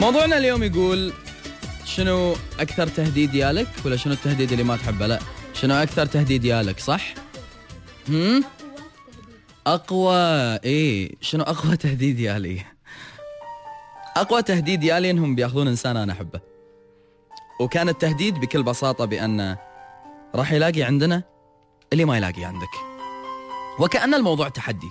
موضوعنا اليوم يقول شنو أكثر تهديد يالك ولا شنو التهديد اللي ما تحبه؟ لا شنو أكثر تهديد يالك صح؟ هم؟ أقوى إيه شنو أقوى تهديد يالي؟ أقوى تهديد يالي إنهم بيأخذون إنسان أنا أحبه. وكان التهديد بكل بساطة بأن راح يلاقي عندنا اللي ما يلاقي عندك. وكأن الموضوع تحدي.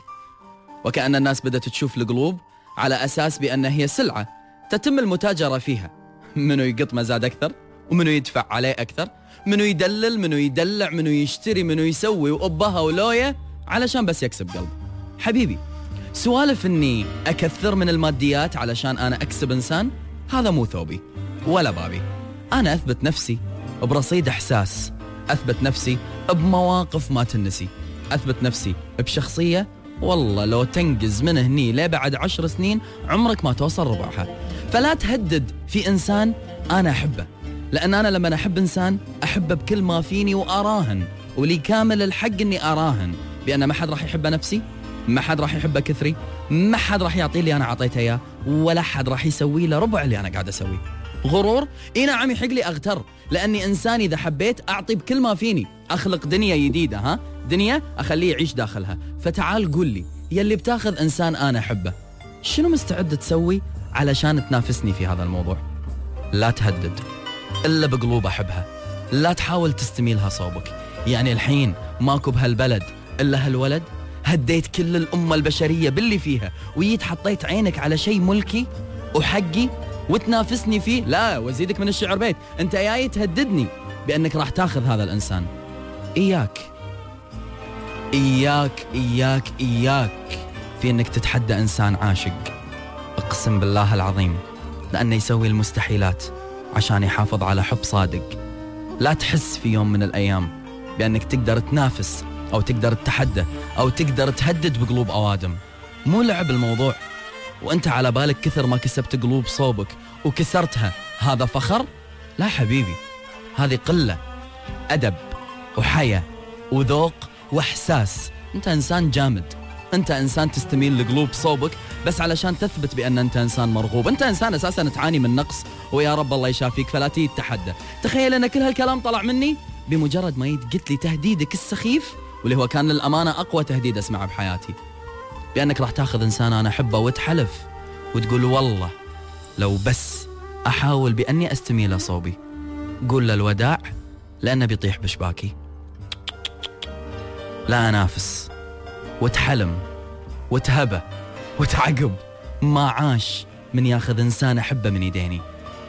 وكأن الناس بدأت تشوف القلوب على أساس بأن هي سلعة. تتم المتاجرة فيها. منو يقط مزاد أكثر؟ ومنو يدفع عليه أكثر؟ منو يدلل؟ منو يدلع؟ منو يشتري؟ منو يسوي؟ وأبها ولوية علشان بس يكسب قلب. حبيبي سوالف إني أكثر من الماديات علشان أنا أكسب إنسان؟ هذا مو ثوبي ولا بابي. أنا أثبت نفسي برصيد إحساس. أثبت نفسي بمواقف ما تنسي. أثبت نفسي بشخصية والله لو تنقز من هني لبعد عشر سنين عمرك ما توصل ربعها. فلا تهدد في إنسان أنا أحبه لأن أنا لما أحب إنسان أحبه بكل ما فيني وأراهن ولي كامل الحق إني أراهن بأن ما حد راح يحبه نفسي ما حد راح يحبه كثري ما حد راح يعطيه اللي أنا أعطيته إياه ولا حد راح يسوي له ربع اللي أنا قاعد أسويه. غرور؟ إي نعم يحق لي أغتر لأني إنسان إذا حبيت أعطي بكل ما فيني. أخلق دنيا جديدة ها؟ دنيا أخليه يعيش داخلها. فتعال قول لي يلي بتاخذ إنسان أنا أحبه شنو مستعد تسوي علشان تنافسني في هذا الموضوع؟ لا تهدد إلا بقلوب أحبها. لا تحاول تستميلها صوبك. يعني الحين ماكو بهالبلد إلا هالولد؟ هديت كل الأمة البشرية باللي فيها وجيت حطيت عينك على شيء ملكي وحقي وتنافسني فيه. لا وأزيدك من الشعر بيت. أنت جاي تهددني بأنك راح تاخذ هذا الإنسان. إياك. إياك إياك إياك في أنك تتحدى إنسان عاشق. أقسم بالله العظيم لأنه يسوي المستحيلات عشان يحافظ على حب صادق. لا تحس في يوم من الأيام بأنك تقدر تنافس أو تقدر تتحدى أو تقدر تهدد بقلوب أوادم. مو لعب الموضوع. وانت على بالك كثر ما كسبت قلوب صوبك وكسرتها. هذا فخر؟ لا حبيبي هذه قلة أدب وحياة وذوق وإحساس. أنت إنسان جامد أنت إنسان تستميل لقلوب صوبك بس علشان تثبت بأن أنت إنسان مرغوب. أنت إنسان أساسا تعاني من نقص ويا رب الله يشافيك فلا تيجي تتحدى. تخيل أن كل هالكلام طلع مني بمجرد ما قلت لي تهديدك السخيف واللي هو كان للأمانة أقوى تهديد أسمعه بحياتي. بأنك راح تاخذ إنسان أنا أحبه وتحلف وتقول والله لو بس أحاول بأني استميل صوبي. قول له الوداع لأنه بيطيح بشباكي. لا أنافس وتحلم وتهبة وتعقب. ما عاش من ياخذ إنسان أحبه من يديني.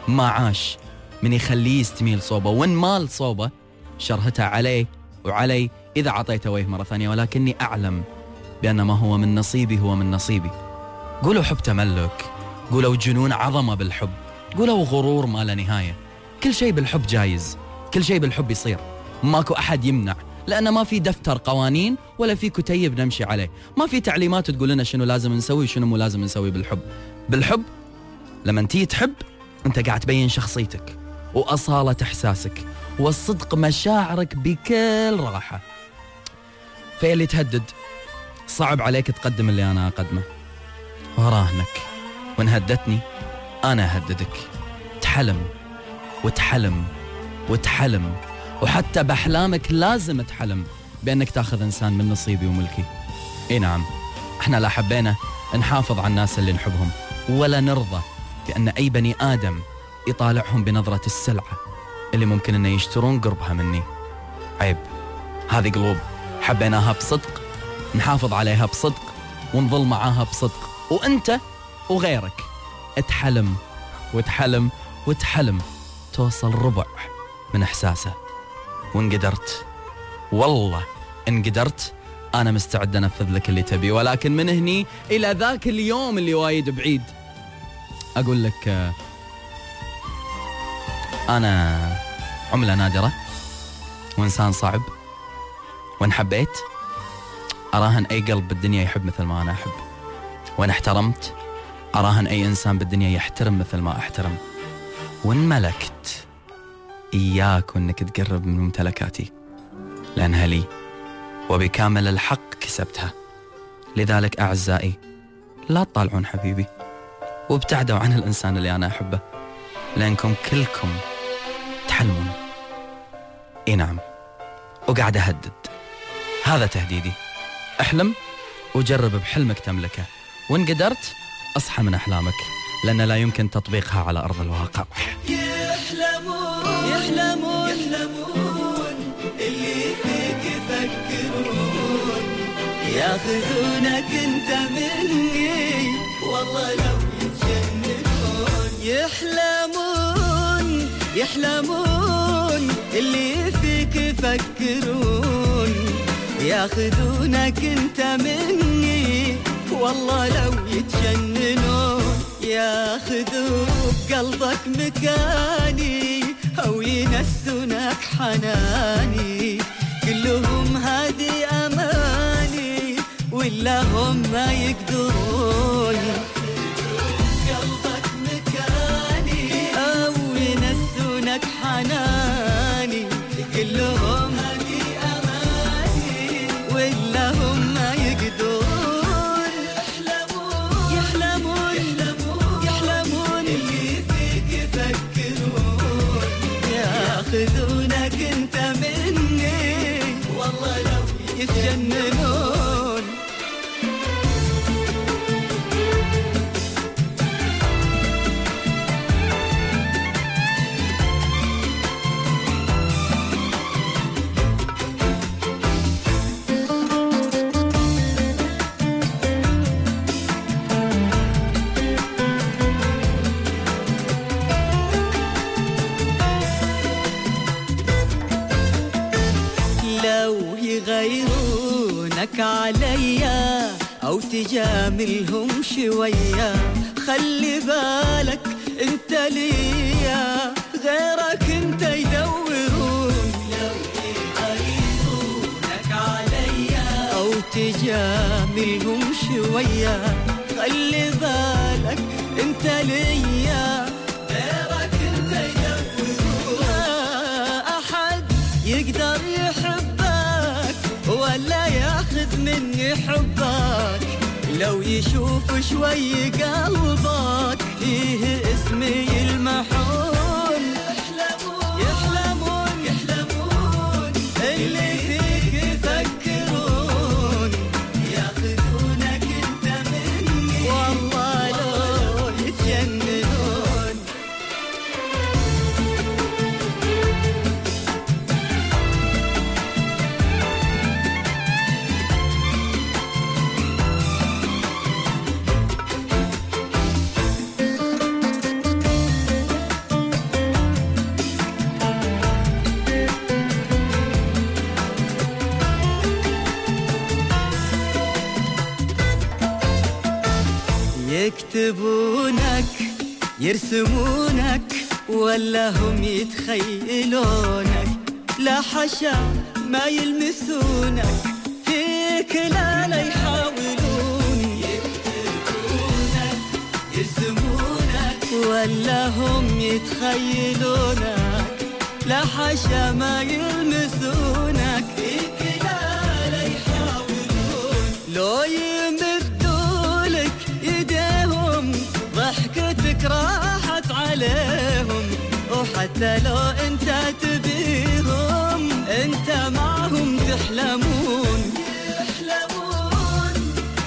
ما عاش من يخليه يستميل صوبه وإن مال صوبه شرهته عليه وعلي إذا اعطيته وجه مرة ثانية. ولكني أعلم بأن ما هو من نصيبي هو من نصيبي. قولوا حب تملك قولوا جنون عظمة بالحب قولوا غرور ما لا نهاية. كل شيء بالحب جايز كل شيء بالحب يصير. ماكو أحد يمنع لأن ما في دفتر قوانين ولا في كتيب نمشي عليه. ما في تعليمات تقول لنا شنو لازم نسوي وشنو مو لازم نسوي بالحب. بالحب لما تيجي تحب أنت قاعد تبين شخصيتك وأصالة إحساسك والصدق مشاعرك بكل راحة. فيلي تهدد صعب عليك تقدم اللي أنا أقدمه. وراهنك. وإن هدتني أنا أهددك. تحلم وتحلم وتحلم. وحتى بأحلامك لازم تحلم بأنك تأخذ إنسان من نصيبي وملكي. إي نعم إحنا لا حبينا نحافظ على الناس اللي نحبهم ولا نرضى بأن أي بني آدم يطالعهم بنظرة السلعة اللي ممكن أنه يشترون قربها مني. عيب هذه قلوب حبيناها بصدق. نحافظ عليها بصدق ونظل معاها بصدق. وأنت وغيرك اتحلم وتحلم وتحلم توصل ربع من إحساسه. وإن قدرت والله إن قدرت أنا مستعد أنفذ لك اللي تبي. ولكن من هني إلى ذاك اليوم اللي وايد بعيد. أقول لك أنا عملة نادرة وإنسان صعب وإن حبيت أراهن أي قلب بالدنيا يحب مثل ما أنا أحب. وإن احترمت أراهن أي إنسان بالدنيا يحترم مثل ما أحترم. وإن ملكت إياك وانك تقرب من ممتلكاتي. لأنها لي وبكامل الحق كسبتها. لذلك أعزائي لا تطالعون حبيبي وابتعدوا عن الإنسان اللي أنا أحبه لأنكم كلكم تحلمون. إي نعم وقاعد أهدد. هذا تهديدي. أحلم وجرب بحلمك تملكه. وإن قدرت أصحى من أحلامك لأن لا يمكن تطبيقها على أرض الواقع. يحلمون يحلمون يحلمون اللي فيك يفكرون. ياخذونك أنت مني والله لو يتجننون يحلمون يحلمون اللي فيك يفكرون. ياخذونك انت مني. والله لو يتجننون ياخذوا بقلبك مكاني أو ينسونك حناني. كلهم هذه أماني ولا هم ما يقدرون. قلبك مكاني أو ينسونك حناني. كلهم يغيرونك عليا أو تجاملهم شوية. خلي بالك أنت ليا غيرك أنت يدورون. لو يغيرونك عليا أو تجاملهم شوية. خلي بالك أنت ليا. مني حبك لو يشوف شوي قلبك فيه اسمي المحون يكتبونك يرسمونك ولا هم يتخيلونك. لا حشا ما يلمسونك فيك لا لا يحاولون. يكتبونك يرسمونك ولا هم يتخيلونك. لا حشا ما يلمسونك. وحتى لو انت تبيهم انت معهم تحلمون. يحلمون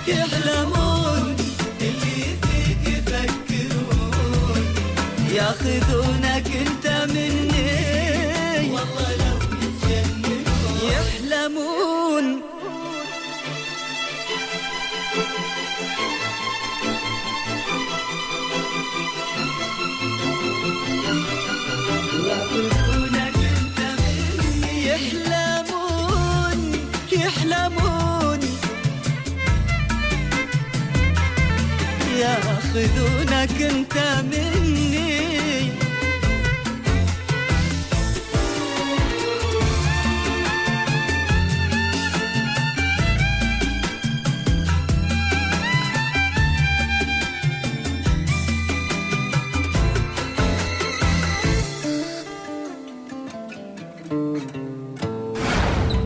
يحلمون اللي فيك يفكرون. ياخذونك انت ياخذونك انت مني